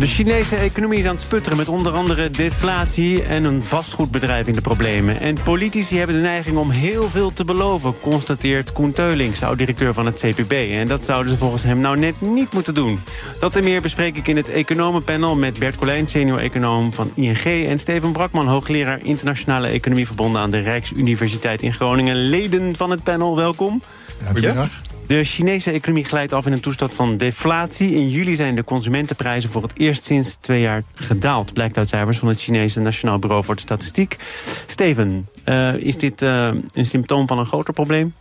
De Chinese economie is aan het sputteren met onder andere deflatie en een vastgoedbedrijf in de problemen. En politici hebben de neiging om heel veel te beloven, constateert Koen Teulings, oud-directeur van het CPB. En dat zouden ze volgens hem nou net niet moeten doen. Dat en meer bespreek ik in het economenpanel met Bert Colijn, senior-econoom van ING... en Steven Brakman, hoogleraar internationale economie verbonden aan de Rijksuniversiteit in Groningen. Leden van het panel, welkom. Goedemiddag. De Chinese economie glijdt af in een toestand van deflatie. In juli zijn de consumentenprijzen voor het eerst sinds twee jaar gedaald. Blijkt uit cijfers van het Chinese Nationaal Bureau voor de Statistiek. Steven, uh, is dit uh, een symptoom van een groter probleem?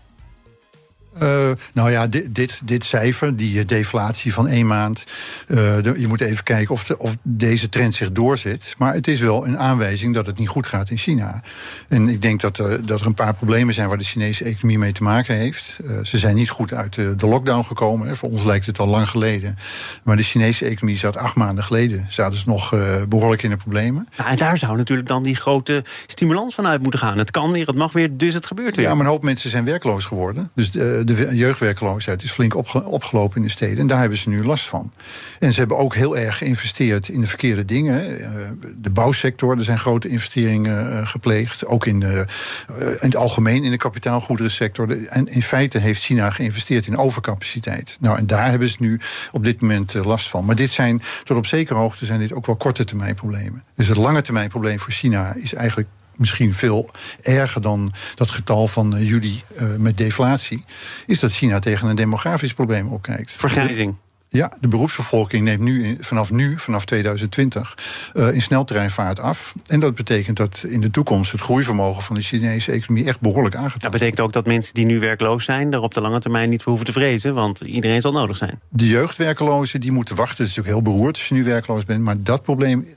Uh, nou ja, dit, dit, dit, cijfer, die deflatie van één maand... Uh, de, je moet even kijken of, de, of, deze trend zich doorzet. Maar het is wel een aanwijzing dat het niet goed gaat in China. En ik denk dat er, dat er een paar problemen zijn... waar de Chinese economie mee te maken heeft. Uh, ze zijn niet goed uit de, de lockdown gekomen. Hè. Voor ons lijkt het al lang geleden. Maar de Chinese economie zat acht maanden geleden... zaten ze nog behoorlijk in de problemen. Nou, en daar zou natuurlijk dan die grote stimulans van uit moeten gaan. Het kan weer, het mag weer, dus het gebeurt weer. Ja, maar een hoop mensen zijn werkloos geworden. Dus de jeugdwerkloosheid is flink opgelopen in de steden. En daar hebben ze nu last van. En ze hebben ook heel erg geïnvesteerd in de verkeerde dingen. Eh, de bouwsector, er zijn grote investeringen eh, gepleegd. Ook in, de, eh, in het algemeen in de kapitaalgoederensector. En in feite heeft China geïnvesteerd in overcapaciteit. Nou, en daar hebben ze nu op dit moment last van. Maar dit zijn, tot op zekere hoogte zijn dit ook wel korte termijn problemen. Dus het lange termijn probleem voor China is eigenlijk misschien veel erger dan dat getal van uh, juli uh, met deflatie, is dat China tegen een demografisch probleem opkijkt. Vergrijzing. Ja, de beroepsbevolking neemt nu vanaf nu, vanaf 2020, uh, in sneltreinvaart af. En dat betekent dat in de toekomst het groeivermogen van de Chinese economie echt behoorlijk aangetast Dat betekent ook dat mensen die nu werkloos zijn, er op de lange termijn niet voor hoeven te vrezen, want iedereen zal nodig zijn. De jeugdwerklozen die moeten wachten. Het is natuurlijk heel beroerd als je nu werkloos bent. Maar dat probleem,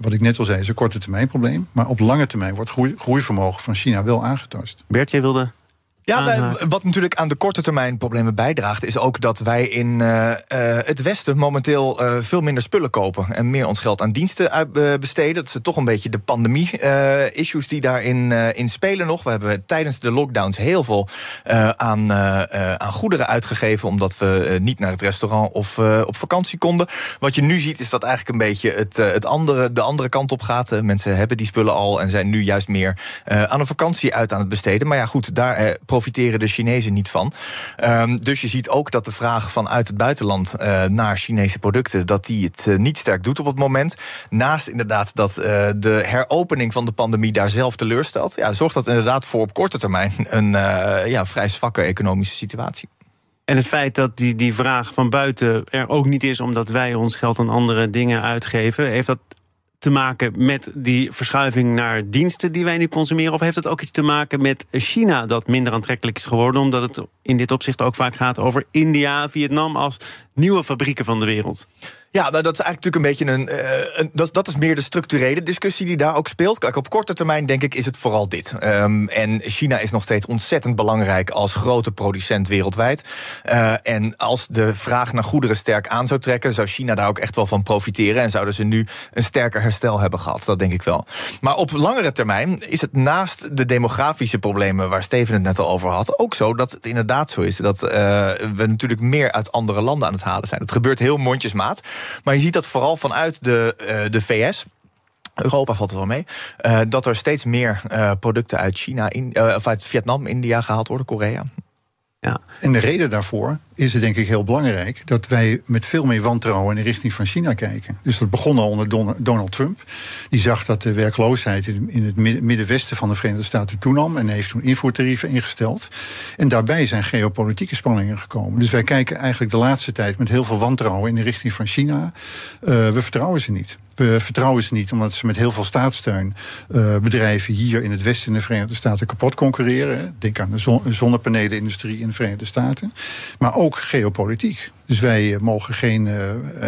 wat ik net al zei, is een korte termijn probleem. Maar op lange termijn wordt groei, groeivermogen van China wel aangetast. Bert, jij wilde ja, wat natuurlijk aan de korte termijn problemen bijdraagt, is ook dat wij in uh, uh, het Westen momenteel uh, veel minder spullen kopen en meer ons geld aan diensten uitbesteden. Dat is toch een beetje de pandemie-issues die daarin in spelen nog. We hebben tijdens de lockdowns heel veel aan, aan goederen uitgegeven, omdat we niet naar het restaurant of op vakantie konden. Wat je nu ziet, is dat eigenlijk een beetje het, het andere, de andere kant op gaat. mensen hebben die spullen al en zijn nu juist meer aan een vakantie uit aan het besteden. Maar ja, goed, daar profiteren de Chinezen niet van. Um, dus je ziet ook dat de vraag vanuit het buitenland uh, naar Chinese producten... dat die het uh, niet sterk doet op het moment. Naast inderdaad dat uh, de heropening van de pandemie daar zelf teleurstelt... Ja, zorgt dat inderdaad voor op korte termijn een ja, vrij zwakke economische situatie. En het feit dat die, die vraag van buiten er ook niet is... omdat wij ons geld aan andere dingen uitgeven... heeft dat te maken met die verschuiving naar diensten die wij nu consumeren? Of heeft het ook iets te maken met China dat minder aantrekkelijk is geworden? Omdat het in dit opzicht ook vaak gaat over India, Vietnam als nieuwe fabrieken van de wereld. Ja, nou, dat is eigenlijk natuurlijk een beetje een. Uh, een dat, dat, is meer de structurele discussie die daar ook speelt. Kijk, op korte termijn denk ik is het vooral dit. Um, en China is nog steeds ontzettend belangrijk als grote producent wereldwijd. Uh, en als de vraag naar goederen sterk aan zou trekken, zou China daar ook echt wel van profiteren. En zouden ze nu een sterker herstel hebben gehad. Dat denk ik wel. Maar op langere termijn is het naast de demografische problemen waar Steven het net al over had, ook zo dat het inderdaad zo is dat uh, we natuurlijk meer uit andere landen aan het halen zijn. Het gebeurt heel mondjesmaat. Maar je ziet dat vooral vanuit de, uh, de VS. Europa valt er wel mee. Uh, dat er steeds meer uh, producten uit China, in, of uit Vietnam, India gehaald worden, Korea. Ja. En de reden daarvoor is het denk ik heel belangrijk dat wij met veel meer wantrouwen in de richting van China kijken. Dus dat begon al onder Donald Trump. Die zag dat de werkloosheid in het middenwesten van de Verenigde Staten toenam en heeft toen invoertarieven ingesteld. En daarbij zijn geopolitieke spanningen gekomen. Dus wij kijken eigenlijk de laatste tijd met heel veel wantrouwen in de richting van China. Uh, we vertrouwen ze niet. We vertrouwen ze niet omdat ze met heel veel staatssteun uh, bedrijven hier in het westen in de Verenigde Staten kapot concurreren. Denk aan de zon zonnepanelenindustrie in de Verenigde Staten. Maar geopolitiek. Dus wij mogen geen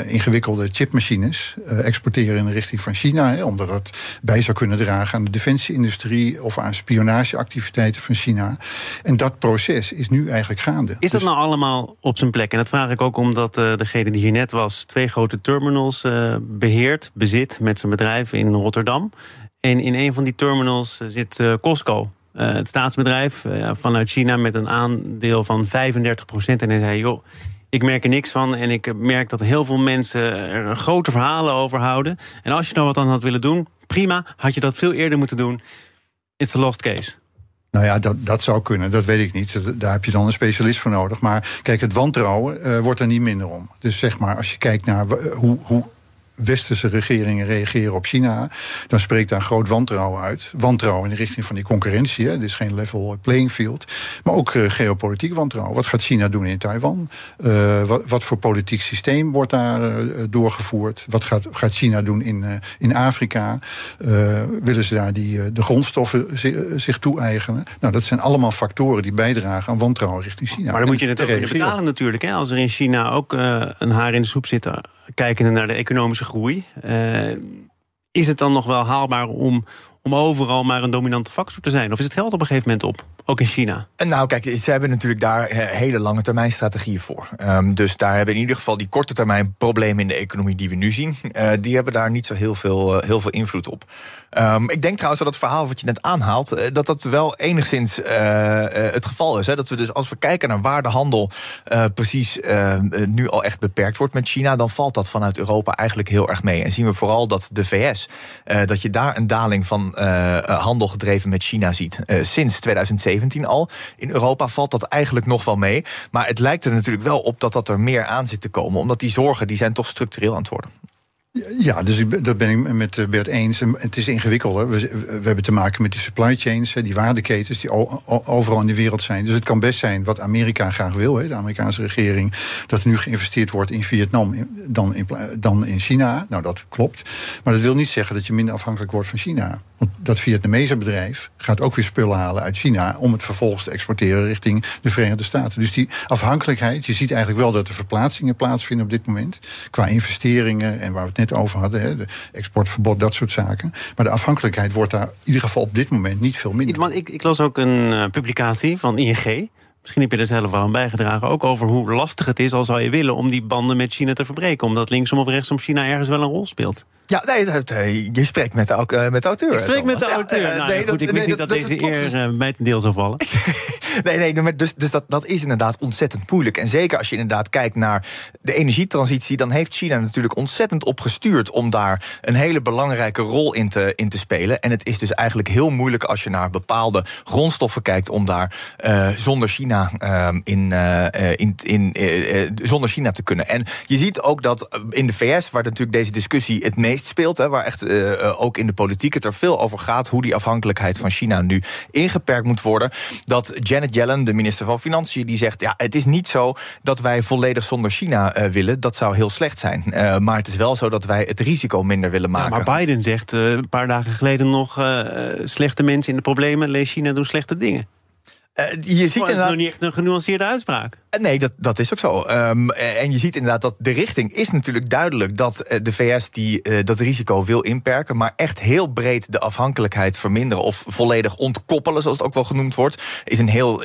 ingewikkelde chipmachines exporteren in de richting van China, hè, omdat dat bij zou kunnen dragen aan de defensieindustrie of aan spionageactiviteiten van China. En dat proces is nu eigenlijk gaande. Is dat dus nou allemaal op zijn plek? En dat vraag ik ook omdat degene die hier net was twee grote terminals beheert, bezit met zijn bedrijf in Rotterdam. En in een van die terminals zit Costco. Uh, het staatsbedrijf uh, vanuit China met een aandeel van 35 procent. En hij zei, joh, ik merk er niks van. En ik merk dat heel veel mensen er grote verhalen over houden. En als je nou wat aan had willen doen, prima. Had je dat veel eerder moeten doen. It's a lost case. Nou ja, dat, dat zou kunnen, dat weet ik niet. Daar heb je dan een specialist voor nodig. Maar kijk, het wantrouwen uh, wordt er niet minder om. Dus zeg maar, als je kijkt naar hoe, hoe westerse regeringen reageren op China, dan spreekt daar groot wantrouwen uit. Wantrouwen in de richting van die concurrentie. Hè. Dit is geen level playing field. Maar ook uh, geopolitiek wantrouwen. Wat gaat China doen in Taiwan? Uh, wat, wat, voor politiek systeem wordt daar uh, doorgevoerd? Wat gaat, gaat China doen in, in Afrika? willen ze daar die, de grondstoffen zich toe-eigenen? Nou, dat zijn allemaal factoren die bijdragen aan wantrouwen richting China. Maar dan moet je het ook betalen natuurlijk. Hè? Als er in China ook een haar in de soep zit, kijkende naar de economische groei. Uh, is het dan nog wel haalbaar om, om overal maar een dominante factor te zijn? Of is het geld op een gegeven moment op? Ook in China? Nou, kijk, ze hebben natuurlijk daar hele lange termijn strategieën voor. Um, dus daar hebben in ieder geval die korte termijn problemen in de economie die we nu zien, uh, die hebben daar niet zo heel veel, uh, heel veel invloed op. Um, ik denk trouwens dat het verhaal wat je net aanhaalt, dat dat wel enigszins het geval is. Hè? Dat we dus als we kijken naar waar de handel precies nu al echt beperkt wordt met China, dan valt dat vanuit Europa eigenlijk heel erg mee. En zien we vooral dat de VS, dat je daar een daling van handel gedreven met China ziet. sinds 2007 2017 al. In Europa valt dat eigenlijk nog wel mee. Maar het lijkt er natuurlijk wel op dat dat er meer aan zit te komen. Omdat die zorgen die zijn toch structureel aan het worden. Ja, dus dat ben ik met eh, Bert eens. Het is ingewikkelder. We, we hebben te maken met die supply chains, die waardeketens die overal in de wereld zijn. Dus het kan best zijn wat Amerika graag wil, de Amerikaanse regering, dat er nu geïnvesteerd wordt in Vietnam dan in, dan in China. Nou, dat klopt. Maar dat wil niet zeggen dat je minder afhankelijk wordt van China. Want dat Vietnamese bedrijf gaat ook weer spullen halen uit China om het vervolgens te exporteren richting de Verenigde Staten. Dus die afhankelijkheid, je ziet eigenlijk wel dat er verplaatsingen plaatsvinden op dit moment. Qua investeringen en waar we het net over hadden, hè, de exportverbod, dat soort zaken. Maar de afhankelijkheid wordt daar in ieder geval op dit moment niet veel minder. Ik, ik las ook een uh, publicatie van ING. Misschien heb je er zelf wel aan bijgedragen. Ook over hoe lastig het is, al zou je willen, om die banden met China te verbreken. Omdat linksom of rechtsom China ergens wel een rol speelt. Ja, nee, je spreekt met de, uh, met de auteur. Ik spreek met de auteur. Ja, nou, nee, goed, dat, ik wist niet dat, dat deze eer uh, mij ten deel zou vallen. nee, nee, dus, dus dat, dat is inderdaad ontzettend moeilijk. En zeker als je inderdaad kijkt naar de energietransitie... dan heeft China natuurlijk ontzettend opgestuurd... om daar een hele belangrijke rol in te, in te spelen. En het is dus eigenlijk heel moeilijk als je naar bepaalde grondstoffen kijkt... om daar uh, zonder, China, uh, in, uh, in, in, zonder China te kunnen. En je ziet ook dat in de VS, waar natuurlijk deze discussie het meest speelt. Hè, waar echt ook in de politiek het er veel over gaat. Hoe die afhankelijkheid van China nu ingeperkt moet worden. Dat Janet Yellen, de minister van Financiën, die zegt: ja, het is niet zo dat wij volledig zonder China willen. Dat zou heel slecht zijn. Uh, maar het is wel zo dat wij het risico minder willen maken. Ja, maar Biden zegt een paar dagen geleden nog: slechte mensen in de problemen, lees China doen slechte dingen. Uh, je ziet inderdaad... nog niet echt een genuanceerde uitspraak. Uh, nee, dat, dat is ook zo. Um, en je ziet inderdaad dat de richting is natuurlijk duidelijk... dat de VS die, dat risico wil inperken... maar echt heel breed de afhankelijkheid verminderen... of volledig ontkoppelen, zoals het ook wel genoemd wordt... Is een heel,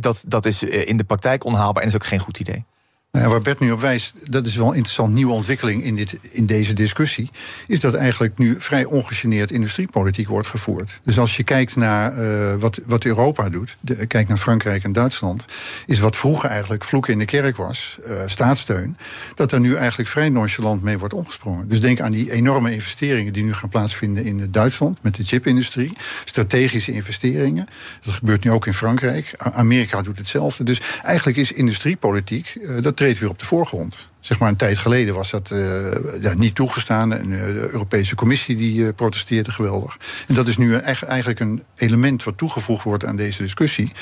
dat, dat is in de praktijk onhaalbaar en is ook geen goed idee. Nou, waar Bert nu op wijst, dat is wel een interessant nieuwe ontwikkeling in, dit, in deze discussie. Is dat eigenlijk nu vrij ongegeneerd industriepolitiek wordt gevoerd. Dus als je kijkt naar uh, wat, wat Europa doet, de, kijkt naar Frankrijk en Duitsland, is wat vroeger eigenlijk vloeken in de kerk was, uh, staatssteun, dat er nu eigenlijk vrij nonchalant mee wordt omgesprongen. Dus denk aan die enorme investeringen die nu gaan plaatsvinden in Duitsland met de chipindustrie, strategische investeringen. Dat gebeurt nu ook in Frankrijk. Amerika doet hetzelfde. Dus eigenlijk is industriepolitiek, uh, dat treedt weer op de voorgrond. Zeg maar een tijd geleden was dat uh, ja, niet toegestaan. En uh, de Europese Commissie die uh, protesteerde geweldig. En dat is nu een, eigenlijk een element wat toegevoegd wordt aan deze discussie.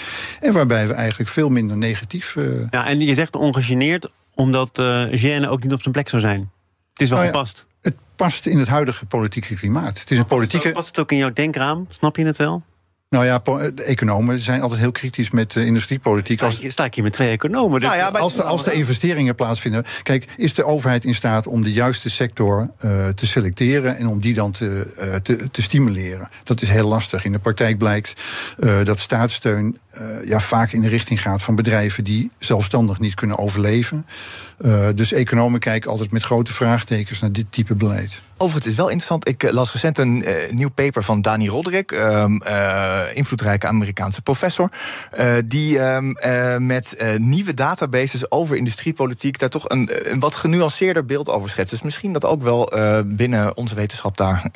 En waarbij we eigenlijk veel minder negatief. Ja, en je zegt ongegeneerd, omdat uh, ook niet op zijn plek zou zijn. Het is wel nou gepast. het past in het huidige politieke klimaat. Het is een politieke. Past het ook in jouw denkraam? Snap je het wel? Nou ja, de economen zijn altijd heel kritisch met de industriepolitiek. Als... Sta ik hier met twee economen. Dus nou ja, als, de, als de investeringen plaatsvinden. Kijk, is de overheid in staat om de juiste sector uh, te selecteren en om die dan te, uh, te, te, stimuleren? Dat is heel lastig. In de praktijk blijkt uh, dat staatssteun ja, vaak in de richting gaat van bedrijven die zelfstandig niet kunnen overleven. Dus economen kijken altijd met grote vraagtekens naar dit type beleid. Overigens, is wel interessant. Ik las recent een uh, nieuw paper van Dani Roderick, uh, invloedrijke Amerikaanse professor. die ehm, met nieuwe databases over industriepolitiek daar toch een, een, wat genuanceerder beeld over schetst. Dus misschien dat ook wel binnen onze wetenschap daar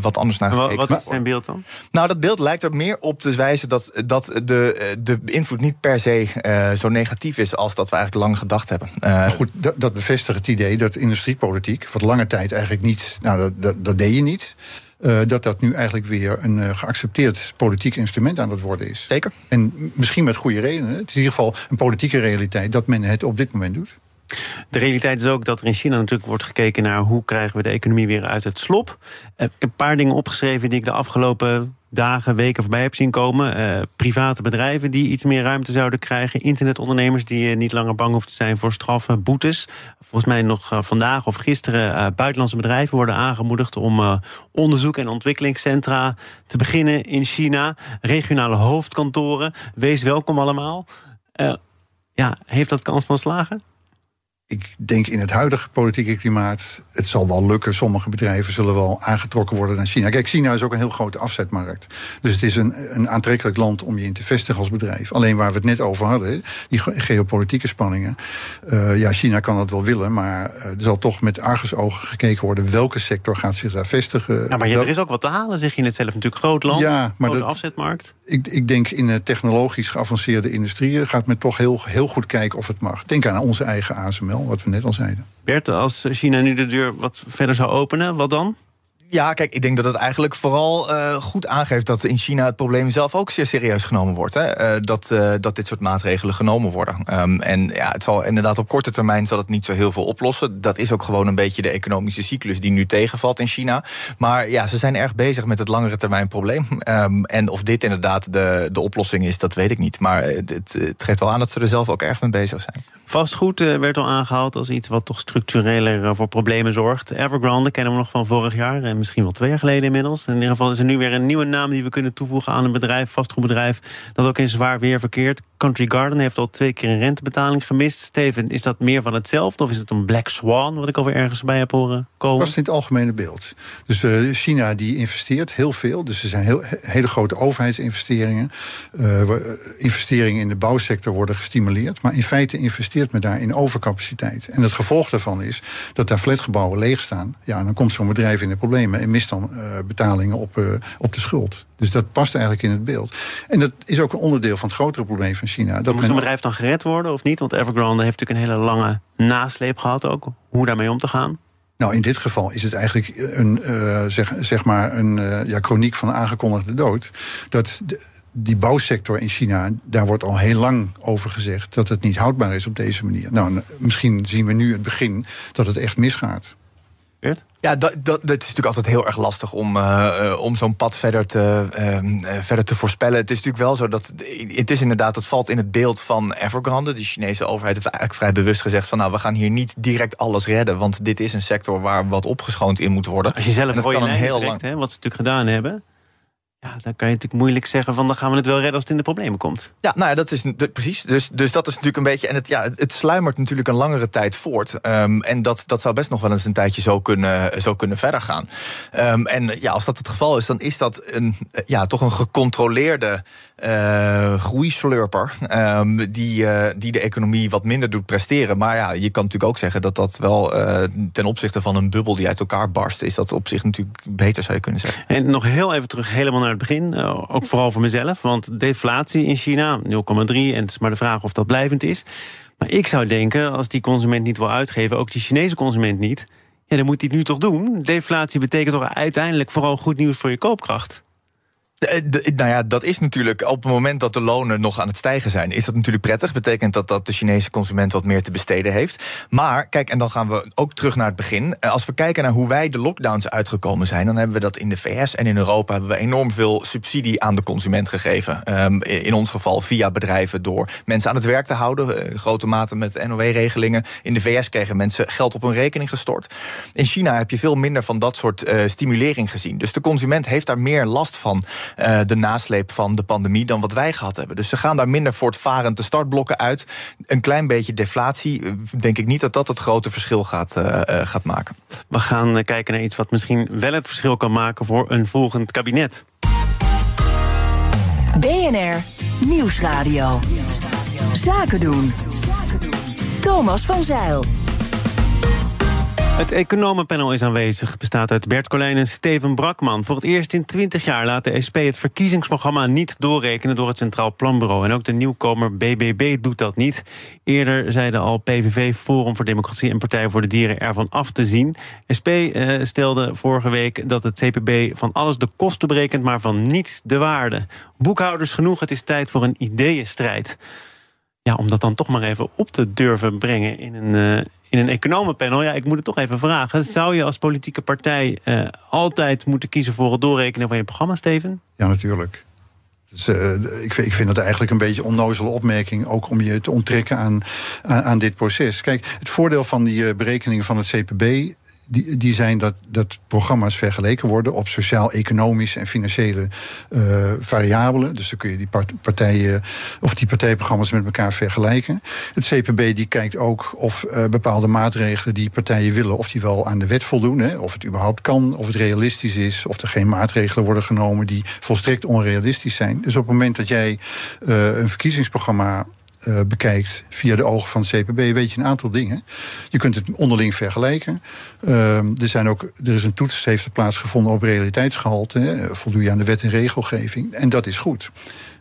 wat anders naar gekeken Wat is zijn beeld dan? Nou, dat beeld lijkt er meer op te wijzen dat, dat de, de invloed niet per se zo negatief is als dat we eigenlijk lang gedacht hebben. Goed, dat, dat bevestigt het idee dat industriepolitiek, wat lange tijd eigenlijk niet nou, dat, dat, dat deed je niet. Uh, dat dat nu eigenlijk weer een uh, geaccepteerd politiek instrument aan het worden is. Zeker. En misschien met goede redenen. Het is in ieder geval een politieke realiteit dat men het op dit moment doet. De realiteit is ook dat er in China natuurlijk wordt gekeken naar hoe krijgen we de economie weer uit het slop. Ik heb een paar dingen opgeschreven die ik de afgelopen dagen, weken voorbij heb zien komen. Uh, private bedrijven die iets meer ruimte zouden krijgen. Internetondernemers die niet langer bang hoeven te zijn voor straffen, boetes. Volgens mij nog uh, vandaag of gisteren buitenlandse bedrijven worden aangemoedigd om onderzoek en ontwikkelingscentra te beginnen in China. Regionale hoofdkantoren. Wees welkom allemaal. ja, heeft dat kans van slagen? Ik denk in het huidige politieke klimaat, het zal wel lukken. Sommige bedrijven zullen wel aangetrokken worden naar China. Kijk, China is ook een heel grote afzetmarkt. Dus het is een, een aantrekkelijk land om je in te vestigen als bedrijf. Alleen waar we het net over hadden, die geopolitieke spanningen. Uh, ja, China kan dat wel willen, maar uh, er zal toch met argusogen gekeken worden welke sector gaat zich daar vestigen. Ja, maar er is ook wat te halen, zeg je net zelf. Natuurlijk groot land, ja, maar de afzetmarkt. Ik, ik denk in technologisch geavanceerde industrieën gaat men toch heel, heel goed kijken of het mag. Denk aan onze eigen ASML wat we net al zeiden. Bert, als China nu de deur wat verder zou openen, wat dan? Ja, kijk, ik denk dat het eigenlijk vooral uh, goed aangeeft dat in China het probleem zelf ook zeer serieus genomen wordt. Hè? Uh, dat, uh, dat dit soort maatregelen genomen worden. Um, en ja, het zal inderdaad op korte termijn zal het niet zo heel veel oplossen. Dat is ook gewoon een beetje de economische cyclus die nu tegenvalt in China. Maar ja, ze zijn erg bezig met het langere termijn probleem. Um, en of dit inderdaad de, de oplossing is, dat weet ik niet. Maar het, het, geeft wel aan dat ze er zelf ook erg mee bezig zijn. Vastgoed werd al aangehaald als iets wat toch structureler voor problemen zorgt. Evergrande kennen we nog van vorig jaar misschien wel twee jaar geleden inmiddels. In ieder geval is er nu weer een nieuwe naam die we kunnen toevoegen aan een bedrijf, vastgoedbedrijf, dat ook in zwaar weer verkeert. Country Garden heeft al twee keer een rentebetaling gemist. Steven, is dat meer van hetzelfde of is het een black swan, wat ik alweer ergens bij heb horen komen? Dat is in het algemene beeld. Dus uh, China die investeert heel veel. Dus er zijn heel, hele grote overheidsinvesteringen. Uh, investeringen in de bouwsector worden gestimuleerd. Maar in feite investeert men daar in overcapaciteit. En het gevolg daarvan is dat daar flatgebouwen leeg staan. Ja, dan komt zo'n bedrijf in de problemen en mist dan betalingen op, op de schuld. Dus dat past eigenlijk in het beeld. En dat is ook een onderdeel van het grotere probleem van China. Dat Moet een bedrijf dan gered worden of niet? Want Evergrande heeft natuurlijk een hele lange nasleep gehad ook. Hoe daarmee om te gaan? Nou, in dit geval is het eigenlijk een, uh, zeg, zeg maar een uh, ja, chroniek van aangekondigde dood. Dat de, die bouwsector in China, daar wordt al heel lang over gezegd dat het niet houdbaar is op deze manier. Nou, misschien zien we nu het begin dat het echt misgaat. Ja, dat, dat, dat, is natuurlijk altijd heel erg lastig om, uh, om zo'n pad verder te, uh, verder te voorspellen. Het is natuurlijk wel zo dat. Het is inderdaad, het valt in het beeld van Evergrande. De Chinese overheid heeft eigenlijk vrij bewust gezegd: van nou, we gaan hier niet direct alles redden. Want dit is een sector waar wat opgeschoond in moet worden. Als je zelf dat kan een heel trekt, lang. Hè, wat ze natuurlijk gedaan hebben. Ja, dan kan je natuurlijk moeilijk zeggen van dan gaan we het wel redden als het in de problemen komt. Ja, nou ja, dat is precies. Dus, dus dat is natuurlijk een beetje. En het, ja, het sluimert natuurlijk een langere tijd voort. Um, en dat, dat zou best nog wel eens een tijdje zo kunnen, zo kunnen verder gaan. Um, en ja, als dat het geval is, dan is dat een, ja, toch een gecontroleerde uh, groeislurper. Um, die, uh, die de economie wat minder doet presteren. Maar ja, je kan natuurlijk ook zeggen dat dat wel uh, ten opzichte van een bubbel die uit elkaar barst, is dat op zich natuurlijk beter, zou je kunnen zeggen. En nog heel even terug, helemaal naar het begin. ook vooral voor mezelf. Want deflatie in China, 0,3. En het is maar de vraag of dat blijvend is. Maar ik zou denken, als die consument niet wil uitgeven, ook die Chinese consument niet. Ja, dan moet hij het nu toch doen. Deflatie betekent toch uiteindelijk vooral goed nieuws voor je koopkracht. Eh, nou ja, dat is natuurlijk op het moment dat de lonen nog aan het stijgen zijn, is dat natuurlijk prettig. Betekent dat dat de Chinese consument wat meer te besteden heeft. Maar kijk, en dan gaan we ook terug naar het begin. Eh, als we kijken naar hoe wij de lockdowns uitgekomen zijn, dan hebben we dat in de VS en in Europa hebben we enorm veel subsidie aan de consument gegeven. Ehm, in ons geval via bedrijven door mensen aan het werk te houden, eh, grote mate met NOW-regelingen. In de VS kregen mensen geld op hun rekening gestort. In China heb je veel minder van dat soort stimulering gezien. Dus de consument heeft daar meer last van. Uh, de nasleep van de pandemie dan wat wij gehad hebben. Dus ze gaan daar minder voortvarend de startblokken uit. Een klein beetje deflatie, eh, denk ik niet dat dat het grote verschil gaat, uh, gaat maken. We gaan kijken naar iets wat misschien wel het verschil kan maken voor een volgend kabinet. BNR Nieuwsradio. Zaken doen. Thomas van Zeil. Het economenpanel is aanwezig. bestaat uit Bert Colijn en Steven Brakman. Voor het eerst in 20 jaar laat de SP het verkiezingsprogramma niet doorrekenen door het Centraal Planbureau. En ook de nieuwkomer BBB doet dat niet. Eerder zeiden al PVV, Forum voor Democratie en Partij voor de Dieren ervan af te zien. SP eh, stelde vorige week dat het CPB van alles de kosten berekent, maar van niets de waarde. Boekhouders genoeg, het is tijd voor een ideeënstrijd ja, om dat dan toch maar even op te durven brengen in een, uh, in een economenpanel. Ja, ik moet het toch even vragen. Zou je als politieke partij uh, altijd moeten kiezen voor het doorrekenen van je programma, Steven? Ja, natuurlijk. Dus, uh, ik, vind, ik vind dat eigenlijk een beetje onnozele opmerking, ook om je te onttrekken aan, aan, aan dit proces. Kijk, het voordeel van die berekeningen van het CPB die, die zijn dat, dat programma's vergeleken worden op sociaal-economische en financiële uh, variabelen. Dus dan kun je die partijen of die partijprogramma's met elkaar vergelijken. Het CPB die kijkt ook of uh, bepaalde maatregelen die partijen willen, of die wel aan de wet voldoen. Hè, of het überhaupt kan, of het realistisch is, of er geen maatregelen worden genomen die volstrekt onrealistisch zijn. Dus op het moment dat jij uh, een verkiezingsprogramma uh, bekijkt via de ogen van het CPB, weet je een aantal dingen. Je kunt het onderling vergelijken. Uh, er, zijn ook, er is een toets heeft plaatsgevonden op realiteitsgehalte. Hè, voldoe je aan de wet en regelgeving. En dat is goed.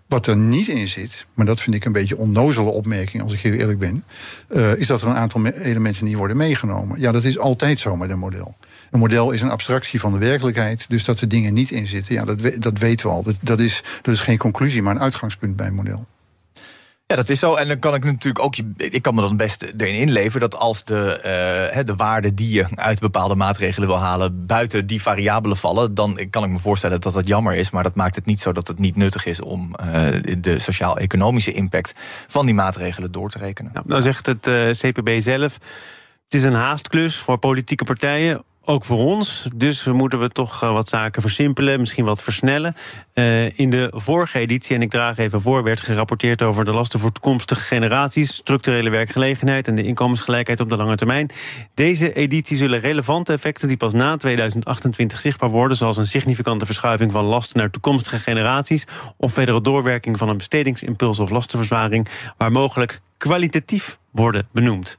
Wat er niet in zit, maar dat vind ik een beetje onnozele opmerking, als ik heel eerlijk ben, uh, is dat er een aantal elementen niet worden meegenomen. Ja, dat is altijd zo met een model. Een model is een abstractie van de werkelijkheid. Dus dat er dingen niet in zitten, ja, dat, dat weten we al. Dat, dat, is, dat is geen conclusie, maar een uitgangspunt bij een model. Ja, dat is zo. En dan kan ik natuurlijk ook. Ik kan me dan best erin inleven dat als de, uh, de waarden die je uit bepaalde maatregelen wil halen. buiten die variabelen vallen. dan kan ik me voorstellen dat dat jammer is. Maar dat maakt het niet zo dat het niet nuttig is om uh, de sociaal-economische impact van die maatregelen door te rekenen. Nou, dan zegt het uh, CPB zelf. Het is een haastklus voor politieke partijen ook voor ons. Dus we moeten we toch eh, wat zaken versimpelen, misschien wat versnellen. Uh, in de vorige editie, en ik draag even voor, werd gerapporteerd over de lasten voor toekomstige generaties, structurele werkgelegenheid en de inkomensgelijkheid op de lange termijn. Deze editie zullen relevante effecten die pas na 2028 zichtbaar worden, zoals een significante verschuiving van lasten naar toekomstige generaties, of verdere doorwerking van een bestedingsimpuls of lastenverzwaring, waar mogelijk kwalitatief worden benoemd.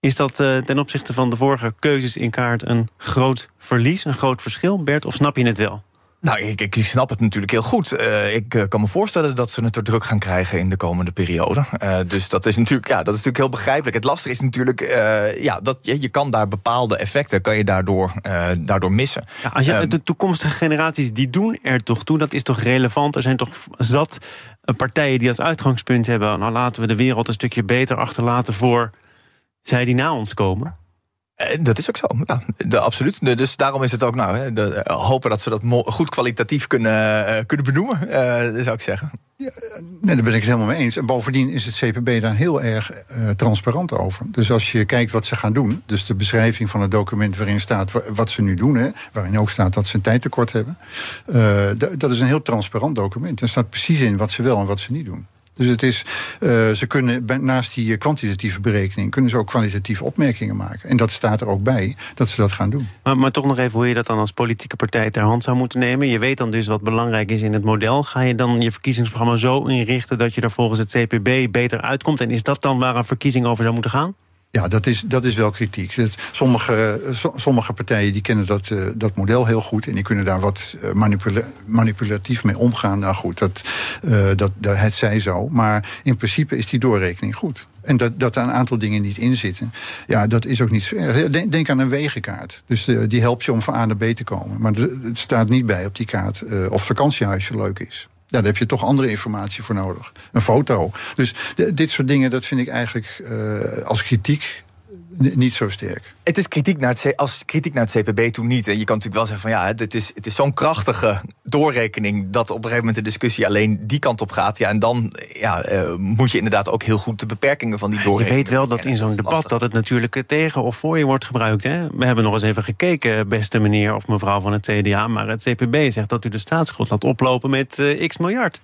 Is dat uh, ten opzichte van de vorige keuzes in kaart een groot verlies, een groot verschil, Bert? Of snap je het wel? Nou, ik, ik, snap het natuurlijk heel goed. Uh, ik uh, kan me voorstellen dat ze het er druk gaan krijgen in de komende periode. Uh, dus dat is natuurlijk, ja, dat is natuurlijk heel begrijpelijk. Het lastige is natuurlijk, ja, dat je, je kan daar bepaalde effecten kan je daardoor, daardoor missen. Ja, als je, ehm, de toekomstige generaties die doen er toch toe, dat is toch relevant. Er zijn toch zat partijen die als uitgangspunt hebben, nou laten we de wereld een stukje beter achterlaten voor zij die na ons komen? Eh, dat is ook zo, ja, de, absoluut. dus daarom is het ook nou, hè, de, eh, hopen dat ze dat goed kwalitatief kunnen, uh, kunnen benoemen, uh, zou ik zeggen. Ja, nee, daar ben ik het helemaal mee eens. En bovendien is het CPB daar heel erg uh, transparant over. Dus als je kijkt wat ze gaan doen, dus de beschrijving van het document waarin staat wat ze nu doen, hè, waarin ook staat dat ze een tijdtekort hebben, dat is een heel transparant document. Er staat precies in wat ze wel en wat ze niet doen. Dus het is, uh, ze kunnen naast die kwantitatieve berekening, kunnen ze ook kwalitatieve opmerkingen maken. En dat staat er ook bij dat ze dat gaan doen. Maar, maar toch nog even hoe je dat dan als politieke partij ter hand zou moeten nemen. Je weet dan dus wat belangrijk is in het model. Ga je dan je verkiezingsprogramma zo inrichten dat je er volgens het CPB beter uitkomt? En is dat dan waar een verkiezing over zou moeten gaan? Ja, dat is, dat is wel kritiek. Sommige, sommige partijen die kennen dat, uh, dat model heel goed... en die kunnen daar wat eh, manipula manipulatief mee omgaan. Nou goed, dat, dat, dat, het zij zo. Maar in principe is die doorrekening goed. En dat, dat er een aantal dingen niet in zitten. Ja, dat is ook niet zo erg. Denk, aan een wegenkaart. Dus die helpt je om van A naar B te komen. Maar het staat niet bij op die kaart of vakantiehuisje leuk is. Daar heb je toch andere informatie voor nodig. Een foto. Dus dit soort dingen, dat vind ik eigenlijk uh, als kritiek niet zo sterk. Het is kritiek naar het, als kritiek naar het CPB toen niet. En je kan natuurlijk wel zeggen van ja, het is, het is zo'n krachtige doorrekening dat op een gegeven moment de discussie alleen die kant op gaat. Ja, en dan ja, uh, moet je inderdaad ook heel goed de beperkingen van die doorrekening. Je weet wel dat in zo'n debat dat het natuurlijk tegen of voor je wordt gebruikt. Hè? We hebben nog eens even gekeken, beste meneer of mevrouw van het CDA. Maar het CPB zegt dat u de staatsschuld laat oplopen met uh, x miljard.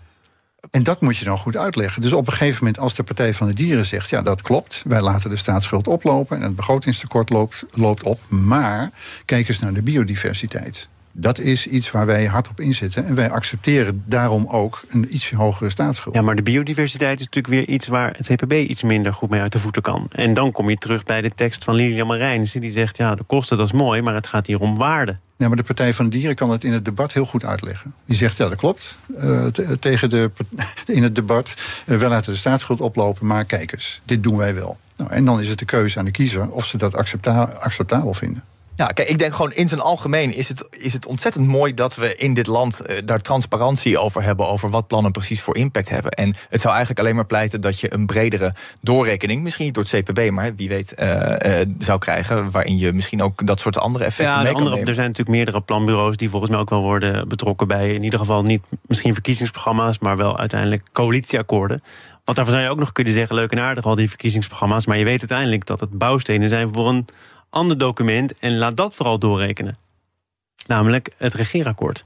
En dat moet je dan goed uitleggen. Dus op een gegeven moment, als de Partij van de Dieren zegt: ja, dat klopt, wij laten de staatsschuld oplopen en het begrotingstekort loopt, loopt op. Maar kijk eens naar de biodiversiteit. Dat is iets waar wij hard op inzetten. En wij accepteren daarom ook een iets hogere staatsschuld. Ja, maar de biodiversiteit is natuurlijk weer iets waar het CPB iets minder goed mee uit de voeten kan. En dan kom je terug bij de tekst van Lilian Marijnissen. Die zegt, ja, de kosten dat is mooi, maar het gaat hier om waarde. Ja, maar de Partij van de Dieren kan het in het debat heel goed uitleggen. Die zegt, ja, dat klopt. Uh, tegen de, in het debat, uh, wel laten de staatsschuld oplopen, maar kijk eens, dit doen wij wel. Nou, en dan is het de keuze aan de kiezer of ze dat accepta acceptabel vinden. Ja, kijk, ik denk gewoon in zijn algemeen is het, is het ontzettend mooi dat we in dit land uh, daar transparantie over hebben. Over wat plannen precies voor impact hebben. En het zou eigenlijk alleen maar pleiten dat je een bredere doorrekening, misschien niet door het CPB, maar wie weet, uh, uh, zou krijgen. Waarin je misschien ook dat soort andere effecten ja, mee kan andere, nemen. Er zijn natuurlijk meerdere planbureaus die volgens mij ook wel worden betrokken bij in ieder geval niet misschien verkiezingsprogramma's, maar wel uiteindelijk coalitieakkoorden. Want daarvan zou je ook nog kunnen zeggen, leuk en aardig al die verkiezingsprogramma's. Maar je weet uiteindelijk dat het bouwstenen zijn voor een ander document en laat dat vooral doorrekenen. Namelijk het regeerakkoord.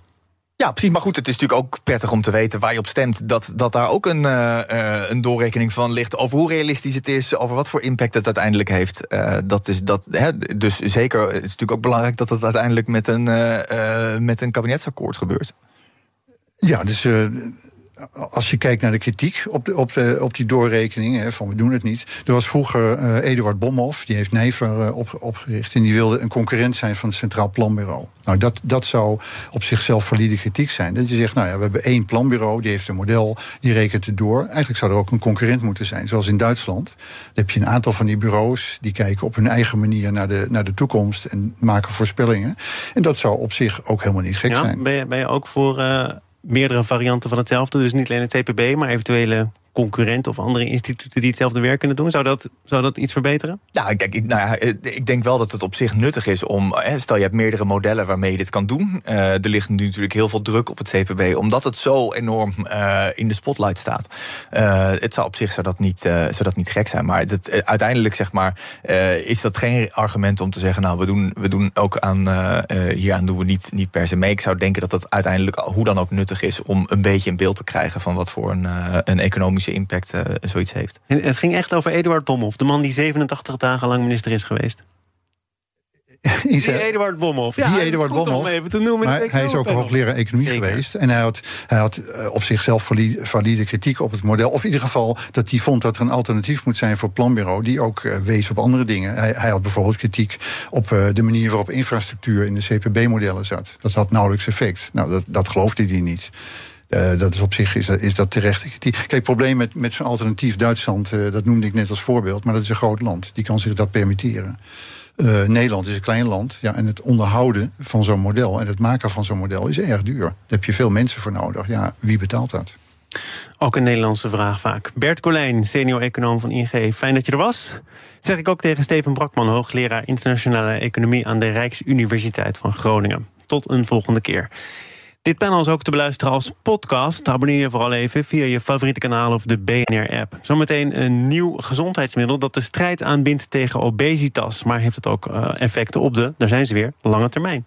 Ja, precies. Maar goed, het is natuurlijk ook prettig om te weten waar je op stemt. Dat, dat daar ook een, uh, een doorrekening van ligt. Over hoe realistisch het is. Over wat voor impact het uiteindelijk heeft. Uh, dat is dat, hè, dus zeker, het is natuurlijk ook belangrijk dat het uiteindelijk met een, uh, met een kabinetsakkoord gebeurt. Ja, dus als je kijkt naar de kritiek op, de, op, de, op die doorrekening, hè, van we doen het niet. Er was vroeger uh, Eduard Bomhoff, die heeft Nijver uh, op, opgericht. En die wilde een concurrent zijn van het Centraal Planbureau. Nou, dat, dat zou op zichzelf valide kritiek zijn. Dat je zegt, nou ja, we hebben één planbureau, die heeft een model, die rekent het door. Eigenlijk zou er ook een concurrent moeten zijn, zoals in Duitsland. Dan heb je een aantal van die bureaus, die kijken op hun eigen manier naar de, naar de toekomst en maken voorspellingen. En dat zou op zich ook helemaal niet gek ja, zijn. Ben je, ben je ook voor. Uh meerdere varianten van hetzelfde. Dus niet alleen het TPB, maar eventuele concurrenten of andere instituten die hetzelfde werk kunnen doen. Zou dat, zou dat iets verbeteren? Ja, kijk, ik, nou ja, ik denk wel dat het op zich nuttig is om. Stel, je hebt meerdere modellen waarmee je dit kan doen. Uh, er ligt nu natuurlijk heel veel druk op het CPB, omdat het zo enorm in de spotlight staat. Het zou op zich zou dat niet, zou dat niet gek zijn. Maar het, uiteindelijk, zeg maar, is dat geen argument om te zeggen. Nou, we doen, we doen ook aan. hieraan doen we niet, niet per se mee. Ik zou denken dat dat uiteindelijk hoe dan ook nuttig is om een beetje een beeld te krijgen van wat voor een, een economische impact uh, zoiets heeft. En het ging echt over Eduard Bomhoff, de man die 87 dagen lang minister is geweest. Die Eduard Bomhoff. Ja, die Eduard Bomhoff. even te noemen. Maar hij is ook hoogleraar economie Zeker. geweest. En hij had, hij had op zichzelf valide, kritiek op het model. Of in ieder geval dat hij vond dat er een alternatief moet zijn voor het planbureau. Die ook uh, wees op andere dingen. Hij, hij, had bijvoorbeeld kritiek op de manier waarop infrastructuur in de CPB-modellen zat. Dat had nauwelijks effect. Nou, dat, dat geloofde hij niet. Uh, dat is op zich is dat, is dat terecht. Kijk, het probleem met, met zo'n alternatief Duitsland, uh, dat noemde ik net als voorbeeld, maar dat is een groot land. Die kan zich dat permitteren. Uh, Nederland is een klein land. Ja, en het onderhouden van zo'n model en het maken van zo'n model is erg duur. Daar heb je veel mensen voor nodig. Ja, wie betaalt dat? Ook een Nederlandse vraag vaak. Bert Colijn, senior-econoom van ING. Fijn dat je er was. Zeg ik ook tegen Steven Brakman, hoogleraar internationale economie aan de Rijksuniversiteit van Groningen. Tot een volgende keer. Dit panel is ook te beluisteren als podcast. Abonneer je vooral even via je favoriete kanaal of de BNR-app. Zometeen een nieuw gezondheidsmiddel dat de strijd aanbindt tegen obesitas. Maar heeft het ook uh, effecten op de, daar zijn ze weer, lange termijn.